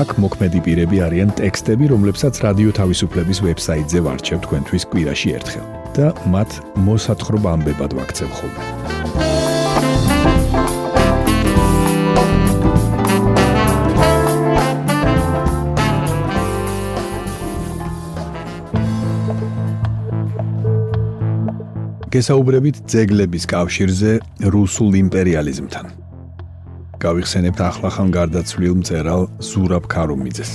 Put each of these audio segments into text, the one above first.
აქ მოქმედი პირები არიან ტექსტები, რომლებსაც რადიო თავისუფლების ვებსაიტზე ვარჩევ თქვენთვის კვირაში ერთხელ და მათ მოსათხრობა ამბებად ვაქცევ ხოლმე. გესაუბრებით ძეგლების კავშირზე რუსულ იმპერიალიზმთან. გავიხსენებთ ახლახან გარდაცვლილ მწერალ ზურაბ ქარუმიძეს.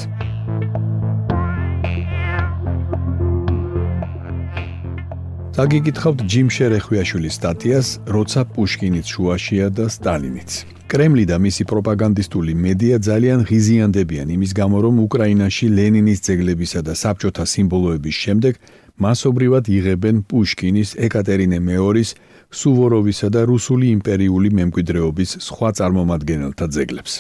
დაგიგითხავთ ჯიმ შერეხვიაშვილის სტატიას, როცა პუშკინიც შუაშია და სტალინიც. კრემლი და მისი პროპაგანდისტული მედია ძალიან ღიზიანდებიან იმის გამო, რომ უკრაინაში ლენინის ძეგლებისა და საბჭოთა სიმბოლოების შემდეგ მასობრივად იღებენ პუშკინის, ეკატერინე მეორის სუვოროვისა და რუსული იმპერიული მემკვიდრეობის სხვა წარმომადგენელთა ძეგლებს.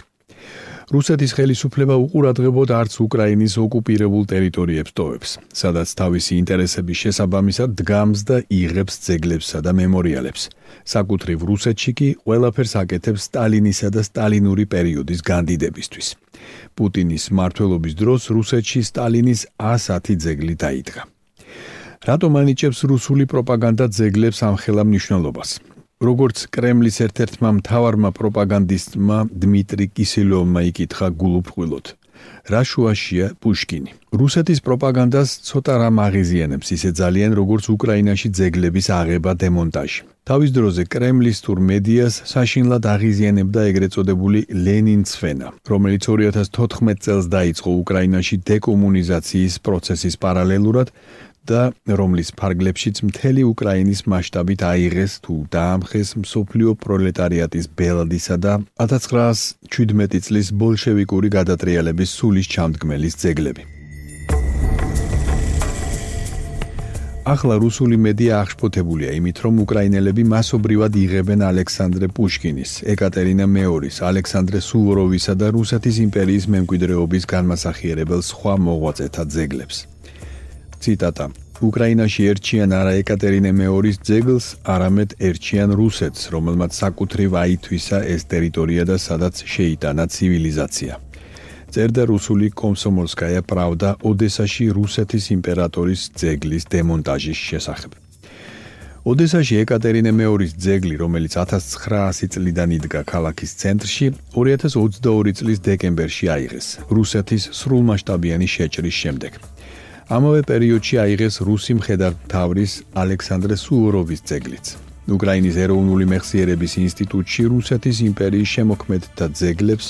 რუსეთის ხელისუფლება უყურადღებოდ არც უკრაინის ოკუპირებულ ტერიტორიებს ტოვებს, სადაც თავისი ინტერესების შესაბამისად დგამს და იღებს ძეგლებსა და მემორიალებს. საკუთრივ რუსეთში კი ყველაფერს აკეთებს სტალინისა და სტალინური პერიოდის განდიდებისთვის. პუტინის მართლობის დროს რუსეთში სტალინის 110 ძეგლი დაიდგა. რატომ ანიჭებს რუსული პროპაგანდა ძეგლებს ამ ხელა მნიშვნელობას? როგორც კრემლის ერთ-ერთმა მთავარმა პროპაგანდისტმა დმიტრი კისილოვმა იკითხა გულუფხვილოდ. რა შუაშია პუშკინი? რუსეთის პროპაგანდას ცოტა რამ აღიზიანებს ისე ძალიან როგორც უკრაინაში ძეგლების აღება დემონტაჟი. თავის დროზე კრემლის თურ მედიას საშინლად აღიზიანებდა ეგრეთ წოდებული ლენინცფენა, რომელიც 2014 წელს დაიწყო უკრაინაში დეკომუნიზაციის პროცესის პარალელურად და რომლის ფარგლებშიც მთელი უკრაინის მასშტაბით აიღეს თუ დაამხეს მსოფლიო პროლეტარიატის ბელადისა და 1917 წლის ბოლშევიკური გადატრიალების სულის ჩამდგმელის ძეგლები. ახლა რუსული მედია აღშფოთებულია იმით, რომ უკრაინელები მასობრივად იღებენ ალექსანდრე პუშკინის, ეკატერინა მეორის, ალექსანდრე სუვოროვისა და რუსეთის იმპერიის მემკვიდრეობის განმასახიერებელ სხვა მოღვაწეთა ძეგლებს. ციტატა უკრაინაში ერჩიან არა ეკატერინე მეორის ძეგლს, არამედ ერჩიან რუსეთს, რომელმაც საკუთრივ აითვისა ეს ტერიტორია და სადაც შეიტანა ცივილიზაცია. წერდა რუსული კომსომოლსკაია პრავდა ოდესაში რუსეთის იმპერატორის ძეგლის დემონტაჟის შესახებ. ოდესაში ეკატერინე მეორის ძეგლი, რომელიც 1900 წლიდან იდგა ქალაქის ცენტრში, 2022 წლის დეკემბერში აიღეს რუსეთის სრულმასშტაბიანი შეჭრის შემდეგ. ამავე პერიოდში აიღეს რუსი მხედართმთავრის ალექსანდრე სუვოროვის ძეგლიც. უკრაინის ეროვნული მეხსიერების ინსტიტუტში რუსეთის იმპერიის შემოქმედთა ძეგლებს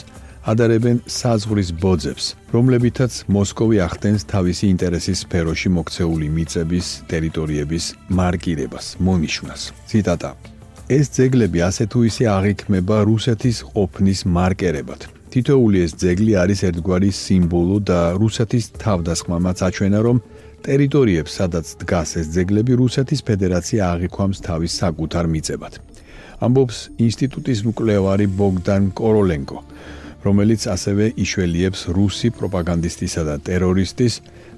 ადარებენ საზღვრის ბოძებს, რომლებითაც მოსკოვი ახდენს თავისი ინტერესის სფეროში მოქცეული მიწების ტერიტორიების მარკირებას, მონიშნას. ციტატა: ეს ძეგლები ასე თუ ისე აღიქმება რუსეთის ყოფნის მარკერებად. თითოეული ეს ძეგლი არის ერთგვარი სიმბოლო და რუსეთის თავდასხმამაც აჩვენა, რომ ტერიტორიებს, სადაც დგას ეს ძეგლები, რუსეთის ფედერაცია აღიქვამს თავის საკუთარ მიწებად. ამბობს ინსტიტუტის მკვლევარი ბოგდან კოროლენკო, რომელიც ასევე იშველიებს რუსი პროპაგანდისტისა და ტერორისტის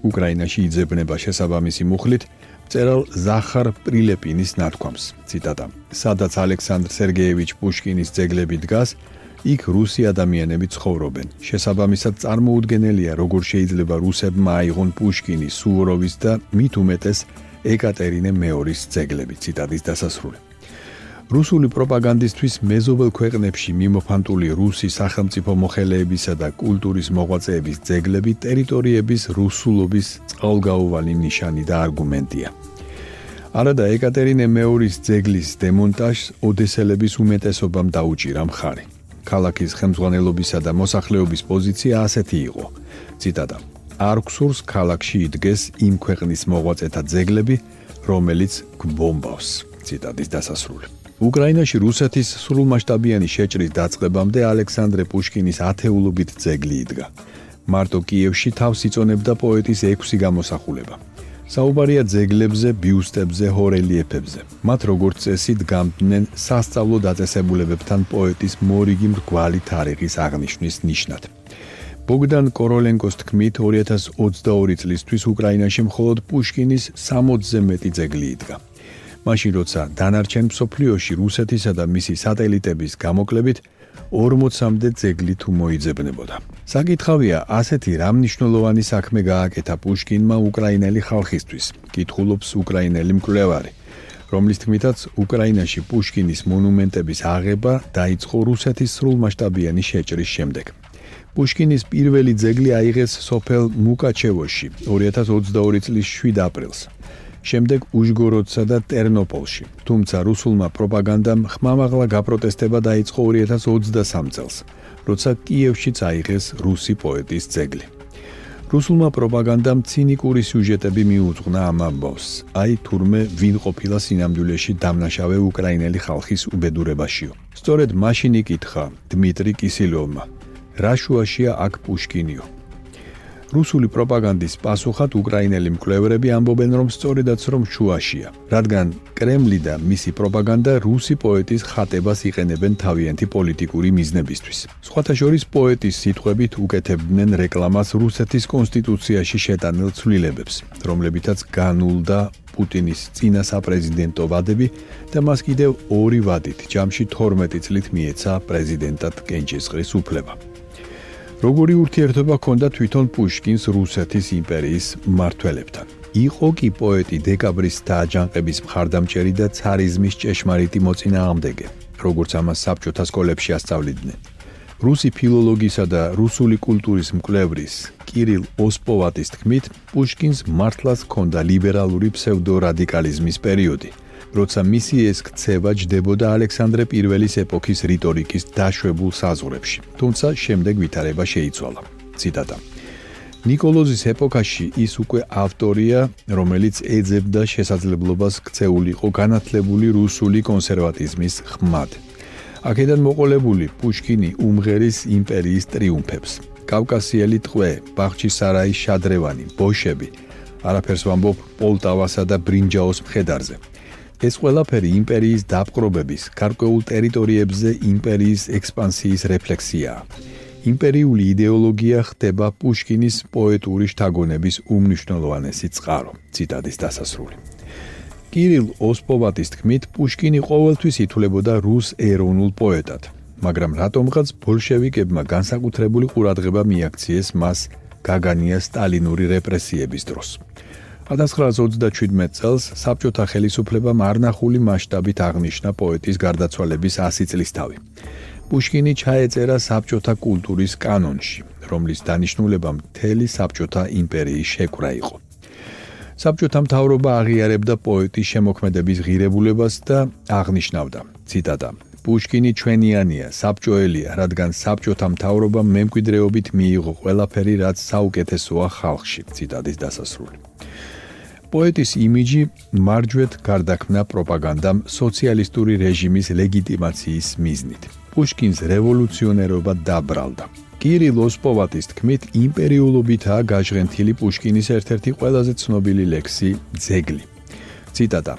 უკრაინაში იძებნება შესაბამისი მუხლით წერალ ზახარ პრილეპინის ნათქვამს. ციტატა: სადაც ალექსანდრ სერგეევიჩ პუშკინის ძეგლები დგას, იქ რუსი ადამიანები ცხოვრობენ. შესაბამისად წარმოუდგენელია, როგორ შეიძლება რუსებმა აიღონ პუშკინის, სუვოროვის და მით უმეტეს ეკატერინე მეორის ძეგლები. ციტატის დასასრული. რუსული პროპაგანდისტვის მეზობელ ქვეყნებში მიმოფანტული რუსი სახელმწიფო მოხელეებისა და კულტურის მოღვაწეების ძეგლები ტერიტორიების რუსულობის წყალგაუვალი ნიშანი და არგუმენტია. არადა ეკატერინე მეორის ძეგლის დემონტაჟს ოდესელების უმეტესობამ დაუჭირა მხარი. ქალაქის ხელმძღვანელობისა და მოსახლეობის პოზიცია ასეთი იყო. ციტატა: არქსურს ქალაქში იდგეს იმ ქვეყნის მოღვაწეთა ძეგლები, რომელიც გბომბავს. ციტატის დასასრული. უკრაინაში რუსეთის სრულმასშტაბიანი შეჭრის დაწყებამდე ალექსანდრე პუშკინის ათეულობით ძეგლი იდგა. მარტო კიევში თავს იწონებდა პოეტის 6 გამოსახულება. საუბარია ძეგლებზე, ბიუსტებზე, ჰორელიეფებზე. მათ როგორც წესი დგამდნენ სასწავლო დაწესებულებებთან პოეტის მორიგი მრგვალი თარიღის აღნიშვნის ნიშნად. ბოგდან კოროლენკოს თქმით 2022 წლისთვის უკრაინაში მხოლოდ პუშკინის 60-ზე მეტი ძეგლი იდგა. მაშინ როცა დანარჩენ მსოფლიოში რუსეთისა და მისი სატელიტების გამოკლებით 40-მდე ძეგლი თუ მოიძებნებოდა. საკითხავია, ასეთი რამნიშნულოვანი საქმე გააკეთა პუშკინმა უკრაინელი ხალხისთვის, კითხულობს უკრაინელი მკვლევარი, რომლის თქმითაც უკრაინაში პუშკინის მონუმენტების აღება დაიწყო რუსეთის სრულმასშტაბიანი შეჭრის შემდეგ. პუშკინის პირველი ძეგლი აიღეს სოფელ მუკაჩევოში 2022 წლის 7 აპრილს. შემდეგ უჟგოროდსა და ტერნოპოლში. თუმცა რუსულმა პროპაგანდამ ხმამაღლა გაპროტესტება დაიწყო 2023 წელს, როცა კიევში წაიღეს რუსი პოეტის ძეგლი. რუსულმა პროპაგანდამ ცინიკური სიუჟეტები მიუძღვნა ამ ამბავს. აი თურმე ვინ ყოფილა სინამდვილეში დამნაშავე უკრაინელი ხალხის უბედურებაშიო. სწორედ მაშინ იკითხა დმიტრი კისილოვმა: რა შუაშია აქ პუშკინიო? რუსული პროპაგანდის პასუხად უკრაინელი მკვლევრები ამბობენ, რომ სწორედაც რომ შუაშია, რადგან კრემლი და მისი პროპაგანდა რუსი პოეტის ხატებას იყენებენ თავიანთი პოლიტიკური მიზნებისთვის. სხვათა შორის პოეტის სიტყვებით უკეთებდნენ რეკლამას რუსეთის კონსტიტუციაში შეტანილ ცვლილებებს, რომლებითაც განულდა პუტინის წინა საპრეზიდენტო ვადები და მას კიდევ ორი ვადით ჯამში 12 წლით მიეცა პრეზიდენტად კენჭისყრის უფლება. როგორი ურთიერთობა ჰქონდა თვითონ პუშკინს რუსეთის იმპერიის მმართველებთან. იყო კი პოეტი დეკაბრის დააჯანყების მხარდამჭერი და цаრიზმის ჭეშმარიტი მოწინააღმდეგე, როგორც ამას საბჭოთა სკოლებში ასწავლიდნენ. რუსი ფილოლოგისა და რუსული კულტურის მკვლევრის კირილ ოსპოვატის თქმით, პუშკინს მართლაც ჰქონდა ლიბერალური ფსევდორადიკალიზმის პერიოდი. როცა მისი ეს ქცევა ჯდებოდა ალექსანდრე პირველის ეპოქის რიტორიკის დაშვებულ საზღურებში, თუმცა შემდეგ ვითარება შეიცვალა. ციტატა ნიკოლოზის ეპოქაში ის უკვე ავტორია, რომელიც ეძებდა შესაძლებლობას ქცეულიყო განათლებული რუსული კონსერვატიზმის ხმად. აქედან მოყოლებული პუშკინი უმღერის იმპერიის ტრიუმფებს. კავკასიელი ტყვე, ბახჩისარაის შადრევანი, ბოშები, არაფერს ვამბობ პოლტავასა და ბრინჯაოს მხედარზე. ეს ყველაფერი იმპერიის დაპყრობების, გარკვეულ ტერიტორიებზე იმპერიის ექსპანსიის რეფლექსიაა. იმპერიული იდეოლოგია ხდება პუშკინის პოეტური შთაგონების უმნიშვნელოვანესი წყარო. ციტატის დასასრული. კირილ ოსპოვატის თქმით, პუშკინი ყოველთვის ითვლებოდა რუს ეროვნულ პოეტად, მაგრამ რატომღაც ბოლშევიკებმა განსაკუთრებული ყურადღება მიაქციეს მას გაგანია სტალინური რეპრესიების დროს. 1927 წელს საბჭოთა ხელისუფლებამ არნახული მასშტაბით აღნიშნა პოეტის გარდაცვალების 100 წლისთავი. პუშკინი ჩაეწერა საბჭოთა კულტურის კანონში, რომლის დანიშნულება მთელი საბჭოთა იმპერიის შეკრა იყო. საბჭოთა მთავრობა აღიარებდა პოეტის შემოქმედების ღირებულებას და აღნიშნავდა: ციტატა პუშკინი ჩვენიანია, საბჭოელია, რადგან საბჭოთა მთავრობა მემკვიდრეობით მიიღო ყველაფერი, რაც საუკეთესოა ხალხში. ციტატის დასასრული. პოეტის იმიჯი მარჯვეთ გარდაქმნა პროპაგანდამ სოციალისტური რეჟიმის ლეგიტიმაციის მიზნით. პუშკინს რევოლუციონერობა დაბრალდა. კირილ ოსპოვატის თქმით, იმპერიულობითაა გაჟღენთილი პუშკინის ერთ-ერთი ყველაზე ცნობილი ლექსი ძეგლი. ციტატა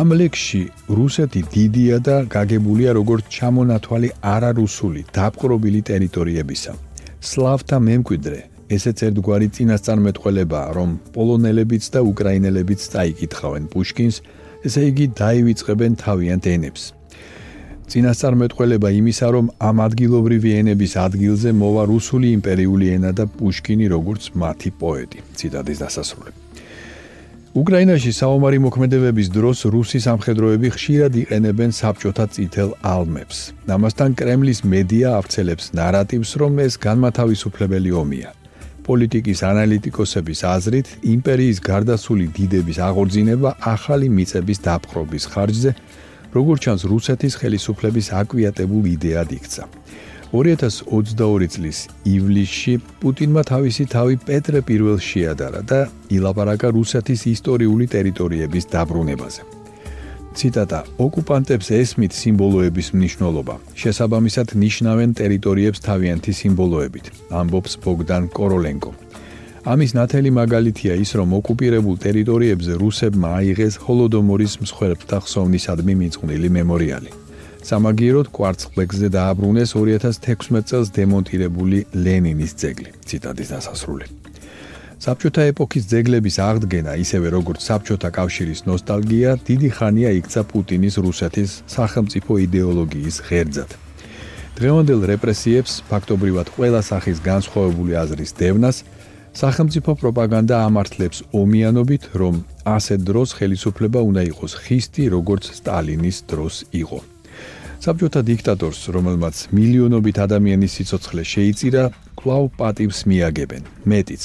ამ ლექსში რუსეთი დიდია და გაგებულია როგორც ჩამონათვალი არარუსული დაპყრობილი ტერიტორიებისა. სლავთა მემკვიდრე ესეც ერთგვარი წინასწარმეტყველებაა, რომ პოლონელებიც და უკრაინელებიც წაიკითხავენ პუშკინს, ესე იგი დაივიწყებენ თავიანთ ენებს. წინასწარმეტყველება იმისა, რომ ამ ადგილობრივი ენების ადგილზე მოვა რუსული იმპერიული ენა და პუშკინი როგორც მათი პოეტი. ციტატის დასასრული. უკრაინაში საომარი მოქმედებების დროს რუსი სამხედროები ხშირად იყენებენ საბჭოთა წითელ ალმებს. ამასთან კრემლის მედია აღწელებს ნარატივს, რომ ეს განმათავისუფლებელი ომია. პოლიტიკის ანალიტიკოსების აზრით, იმპერიის გარდაცული დიდების აღორძინება ახალი მიწების დაპყრობის ხარჯზე, როგორც ჩანს, რუსეთის ხელისუფლების აკვიატებულ იდეად იქცა. 2022 წლის ივლისში პუტინმა თავისი თავი პეტრე პირველ შეადარა და ილაპარაკა რუსეთის ისტორიული ტერიტორიების დაბრუნებაზე. ციტატა: ოკუპანტებს ესმით სიმბოლოების მნიშვნელობა. შესაბამისად ნიშნავენ ტერიტორიებს თავიანთი სიმბოლოებით. ამბობს ბოგდან კოროლენკო. ამის ნათელი მაგალითია ის, რომ ოკუპირებულ ტერიტორიებზე რუსებმა აიღეს ჰოლოდომორის მსხვერპლთა ხსოვნისადმი მიძღვნილი მემორიალი. სამაგიეროდ კვარცხლბეკზე დააბრუნეს 2016 წელს დემონტირებული ლენინის ძეგლი. ციტატის დასასრული. საბჭოთა ეპოქის ძეგლების აღდგენა, ისევე როგორც საბჭოთა კავშირის ნოსტალგია, დიდი ხანია იქცა პუტინის რუსეთის სახელმწიფო идеოლოგიის ღერძად. დღევანდელ რეპრესიებს, ფაქტობრივად ყველა სახის განსხვავებული აზრის დევნას, სახელმწიფო პროპაგანდა ამართლებს ომიანობით, რომ ასეთ დროს ხელისუფლება უნდა იყოს ხისტი, როგორც სტალინის დროს იყო. საბჭოთა დიქტატორს, რომელმაც მილიონობით ადამიანის სიცოცხლე შეიწირა, კვლავ პატივს მიაგებენ. მეტიც,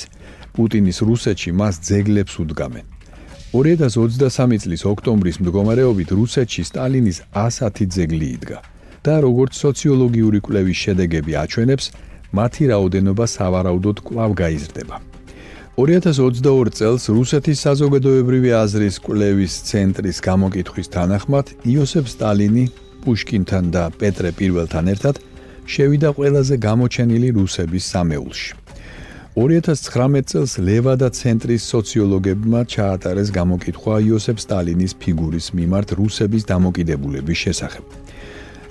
პუტინის რუსეთში მას ძეგლებს უდგამენ. 2023 წლის ოქტომბრის მდგომარეობით რუსეთში სტალინის 110 ძეგლი იდგა და როგორც სოციოლოგიური კვლევის შედეგები აჩვენებს, მათი რაოდენობა სავარაუდოდ კვლავ გაიზრდება. 2022 წელს რუსეთის საზოგადოებრივი აზრის კვლევის ცენტრის გამოკითხვის თანახმად იოსებ სტალინი პუშკინთან და პეტრე პირველთან ერთად შევიდა ყველაზე გამოჩენილი რუსების სამეულში. 2019 წელს ლევადა ცენტრის სოციოლოგებმა ჩაატარეს გამოკითხვა იოსებ სტალინის ფიგურის მიმართ რუსების დამოკიდებულების შესახებ.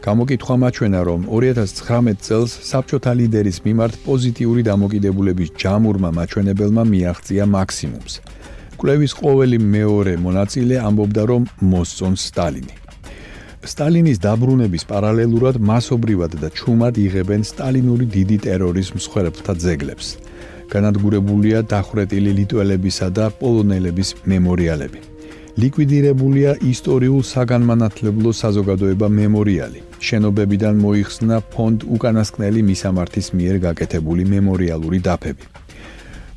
გამოკითხვა მაჩვენა, რომ 2019 წელს საბჭოთა ლიდერის მიმართ პოზიტიური დამოკიდებულების ჯამურმა მაჩვენებელმა მიაღწია მაქსიმუმს. კვლევის ყოველი მეორე მონაწილე ამბობდა, რომ მოსწონს სტალინი. სტალინის დაბრუნების პარალელურად მასობრივად და ჩუმად იღებენ სტალინური დიდი ტერორის მსხვერპლთა ძეგლებს. განადგურებულია დახვრეტილი ლიტველებისა და პოლონელების მემორიალები. ლიკვიდირებულია ისტორიულ საგანმანათლებლო საზოგადოება მემორიალი. შენობებიდან მოიხსნა ფონდ უკანასკნელი მისამართის მიერ გაკეთებული მემორიალური დაფები.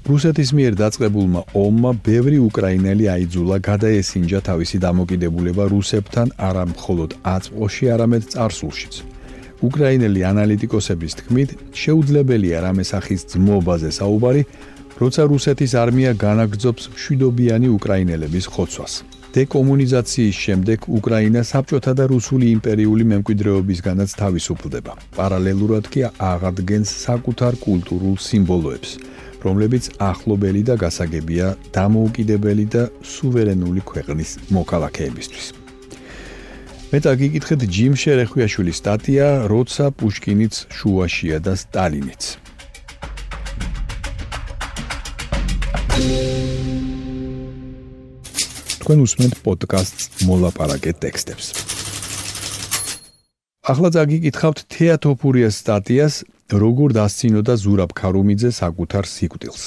რუსეთის მიერ დაწყებულმა ომმა ბევრი უკრაინელი აიძულა გადაესინჯა თავისი დამოკიდებულება რუსებთან არა მხოლოდ აწმყოში, არამედ წარსულშიც. უკრაინელი ანალიტიკოსების თქმით, შეუძლებელია რამესახის ძმობაზე საუბარი, როცა რუსეთის არმია განაგრძობს მშვიდობიანი უკრაინელების ხოცვას. დეკომუნიზაციის შემდეგ უკრაინა საბჭოთა და რუსული იმპერიული მემკვიდრეობისგანაც თავისუფლდება. პარალელურად კი აღადგენს საკუთარ კულტურულ სიმბოლოებს. რომლებიც ახლობელი და გასაგებია დამოუკიდებელი და სუვერენული ქვეყნის მოქალაქეებისთვის. მეტა გიკითხეთ ჯიმ შერეხვიაშვილის სტატია როცა პუშკინიც შუაშია და სტალინიც. თქვენ უსმენთ პოდკასტს მოლაპარაკე ტექსტებს. ახლა წაგიკითხავთ თეატოფურიას სტატიას როგორ დასცინოდა ზურაბ ქარუმიძე საკუთარ სიკვდილს.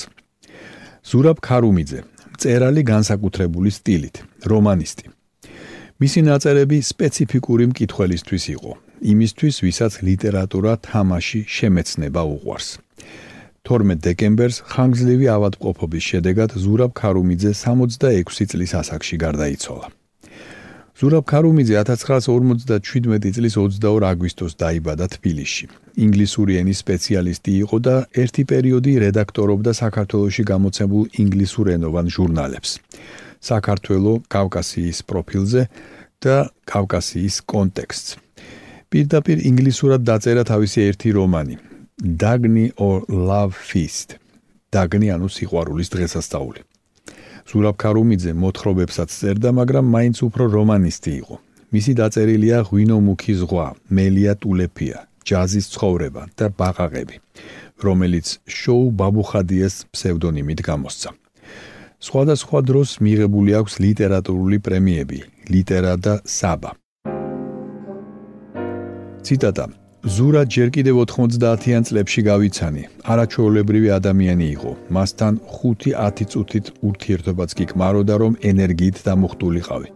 ზურაბ ქარუმიძე, წერალი განსაკუთრებული სტილით, რომანისტი. მისი ნაწერები სპეციფიკური მკითხველისთვის იყო, იმისთვის, ვისაც ლიტერატურა თამაში შემეცნება უყვარს. 12 დეკემბერს ხანგრძლივი ავადმყოფობის შედეგად ზურაბ ქარუმიძე 66 წლის ასაკში გარდაიცვალა. ზურაბ ქარუმიძე 1957 წლის 22 აგვისტოს დაიბადა თბილისში. ინგლისური ენის სპეციალისტი იყო და ერთი პერიოდი რედაქტორობდა საქართველოსში გამოცემულ ინგლისურენოვან ჟურნალებს. საქართველო კავკასიის პროფილზე და კავკასიის კონტექსტს. პირდაპირ ინგლისურად დაწერა თავისი ერთი რომანი Dagny or Love Feast. Dagny ანუ სიყვარულის დღესასწაული. ზურაბ ქარუმიძე მოთხრობებსაც წერდა, მაგრამ მაინც უფრო რომანისტი იყო. მისი დაწერილია ღვინო მუქი ზღვა, მელია ტულეფია, ჯაზის ცხოვრება და ბაყაყები, რომელიც შოუ ბაბუხადიეს ფსევდონიმით გამოსცა. სხვადასხვა დროს მიღებული აქვს ლიტერატურული პრემიები, ლიტერა და საბა. ციტატა ზურა ჯერ კიდევ 90-იან წლებში გავიცანი. არაჩვეულებრივი ადამიანი იყო. მასთან 5-10 წუთით ურთიერთობაც კი კმაროდა, რომ ენერგიით დამუხტულიყავი.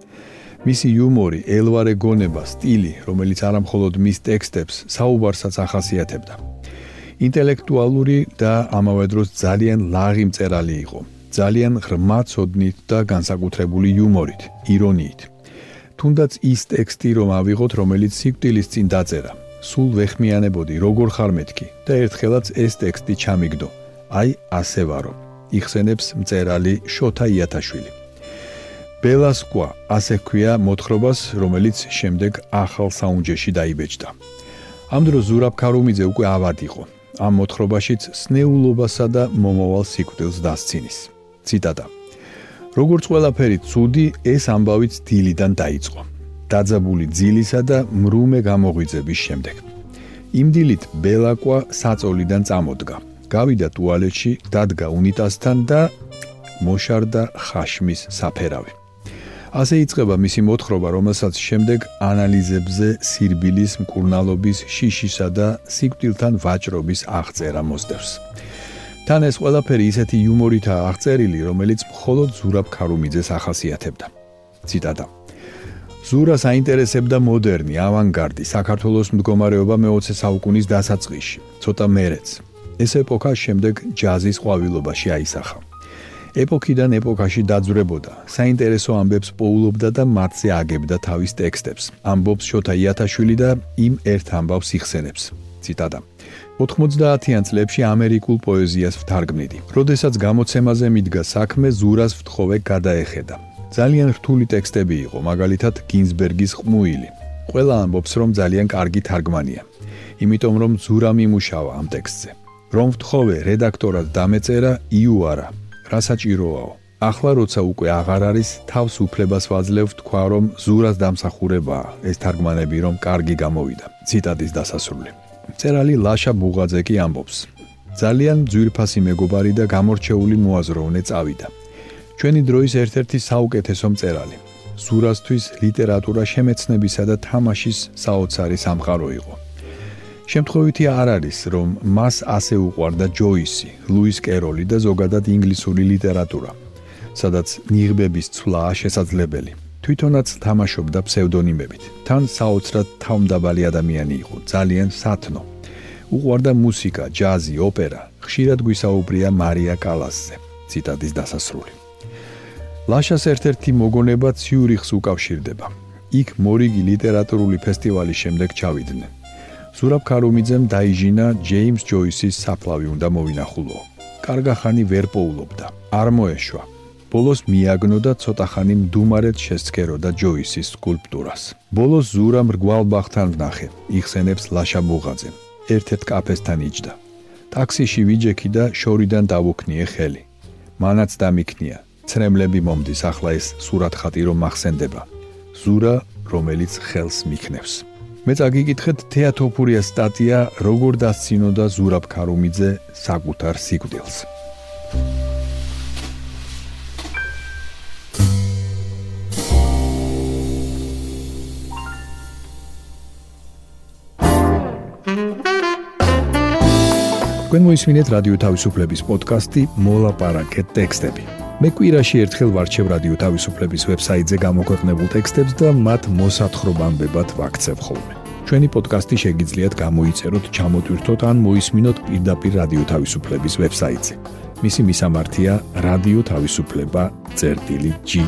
მისი იუმორი, ელვარე გონება, სტილი, რომელიც არამხოლოდ მის ტექსტებს, საუბარსაც ახასიათებდა. ინტელექტუალური და ამავე დროს ძალიან ლაღი მწერალი იყო. ძალიან ღრმა ცოდნით და განსაკუთრებული იუმორით, ირონიით. თუნდაც ის ტექსტი რომ ავიღოთ, რომელიც სიკვდილის წინ დაწერა, სულ ვეხმიანებოდი როგორ ხარ მეთქი და ერთხელაც ეს ტექსტი ჩამიგდო აი ასე ვარო იხსენებს მწერალი შოთა იათაშვილი ბელასკვა ასე ქვია მოთხრობას, რომელიც შემდეგ ახალ საუნჯეში დაიბეჭდა. ამ დროს ზურაბ ქარუმიძე უკვე ავად იყო. ამ მოთხრობაშიც სნეულობასა და მომავალ სიკვდილს დასცინის. ციტატა. როგორც ყველაფერი ცუდი, ეს ამბავიც დილიდან დაიწყო. დაძაბული ძილისა და მრუმე გამოღვიძების შემდეგ. იმ დილით ბელაკვა საწოლიდან წამოდგა. გავიდა ტუალეტში, დადგა უნიტაზთან და მოშარდა ხაშმის საფერავი. ასე იწყება მისი მოთხრობა, რომელსაც შემდეგ ანალიზებზე სირბილის მკურნალობის, შიშისა და სიკვდილთან ვაჭრობის აღწერა მოსდევს. თან ეს ყველაფერი ისეთი იუმორითაა აღწერილი, რომელიც მხოლოდ ზურაბ ქარუმიძეს ახასიათებდა. ციტატა ზურა საინტერესებდა მოდერნი, ავანგარდი, საქართველოს მდგომარეობა მე-20 საუკუნის დასაწყისში, ცოტა მერეც. ეს ეპოქა შემდეგ ჯაზის ყვავილობაში აისახა. ეპოქიდან ეპოქაში დაძვრებოდა, საინტერესო ამბებს პოულობდა და მათზე აგებდა თავის ტექსტებს. ამბობს შოთა იათაშვილი და იმ ერთ ამბავს იხსენებს. ციტატა 90-იან წლებში ამერიკულ პოეზიას ვთარგმნიდი. როდესაც გამოცემაზე მიდგა საქმე, ზურას ვთხოვე გადაეხედა. ძალიან რთული ტექსტები იყო, მაგალითად გინზბერგის ყმუილი. ყველა ამბობს, რომ ძალიან კარგი თარგმანია. იმიტომ რომ ზურა მიმუშავა ამ ტექსტზე. რომ ვთხოვე რედაქტორად დამეწერა იუარა. რა საჭიროაო? ახლა როცა უკვე აღარ არის, თავს უფლებას ვაძლევ თქვა, რომ ზურას დამსახურებაა ეს თარგმანები, რომ კარგი გამოვიდა. ციტატის დასასრული. წერალი ლაშა ბუღაძე კი ამბობს: ძალიან ძვირფასი მეგობარი და გამორჩეული მოაზროვნე წავიდა. ჩვენი დროის ერთ-ერთი საუკეთესო მწერალი. ზურასთვის ლიტერატურა შემეცნებისა და თამაშის საოცარი სამყარო იყო. შემთხვევითი არ არის, რომ მას ასე უყვარდა ჯოისი, ლუის კეროლი და ზოგადად ინგლისური ლიტერატურა, სადაც ნიღბების ცვლაა შესაძლებელი. თვითონაც თამაშობდა ფსევდონიმებით. თან საოცრად თავმდაბალი ადამიანი იყო, ძალიან სათნო. უყვარდა მუსიკა, ჯაზი, ოპერა. ხშირად გვისაუბრია მარია კალასზე. ციტატის დასასრული. ლაშას ერთ-ერთი მოგონება ციურიხს უკავშირდება. იქ მორიგი ლიტერატურული ფესტივალის შემდეგ ჩავიდნენ. ზურაბ ქარუმიძემ დაიჟინა ჯეიმს ჯოისის საფლავი უნდა მოვინახულო. კარგა ხანი ვერ პოულობდა. არ მოეშვა. ბოლოს მიაგნო და ცოტა ხანი მდუმარეთ შესწქეროდა ჯოისის სკულპტურას. ბოლოს ზურა მრგვალ ბახთან ვნახე. იხსენებს ლაშა ბუღაძე. ერთ-ერთ კაფესთან იჯდა. ტაქსიში ვიჯექი და შორიდან დავუქნიე ხელი. მანაც დამიქნია. ცრემლები მომდის ახლა ეს სურათხატი რომ მახსენდება. ზურა, რომელიც ხელს მიქნევს. მე წაგიკითხეთ თეატოფურიას სტატია როგორ დასცინოდა ზურაბ ქარუმიძე საკუთარ სიკვდილს. თქვენ მოისმინეთ რადიო თავისუფლების პოდკასტი მოლაპარაკეთ ტექსტები. მე კვირაში ერთხელ ვარჩევ რადიო თავისუფლების ვებსაიტზე გამოქვეყნებულ ტექსტებს და მათ მოსათხრობამდე ვაქცევ ხოლმე. ჩვენი პოდკასტი შეგიძლიათ გამოიწეროთ, ჩამოტვირთოთ ან მოისმინოთ პირდაპირ რადიო თავისუფლების ვებსაიტზე. მისი მისამართია რადიო თავისუფლება.ge.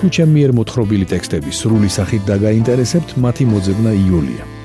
თუ ჩემი მიერ მოთხრობილი ტექსტები სრული სახით დაგაინტერესებთ, მათი მოძებნა იულია.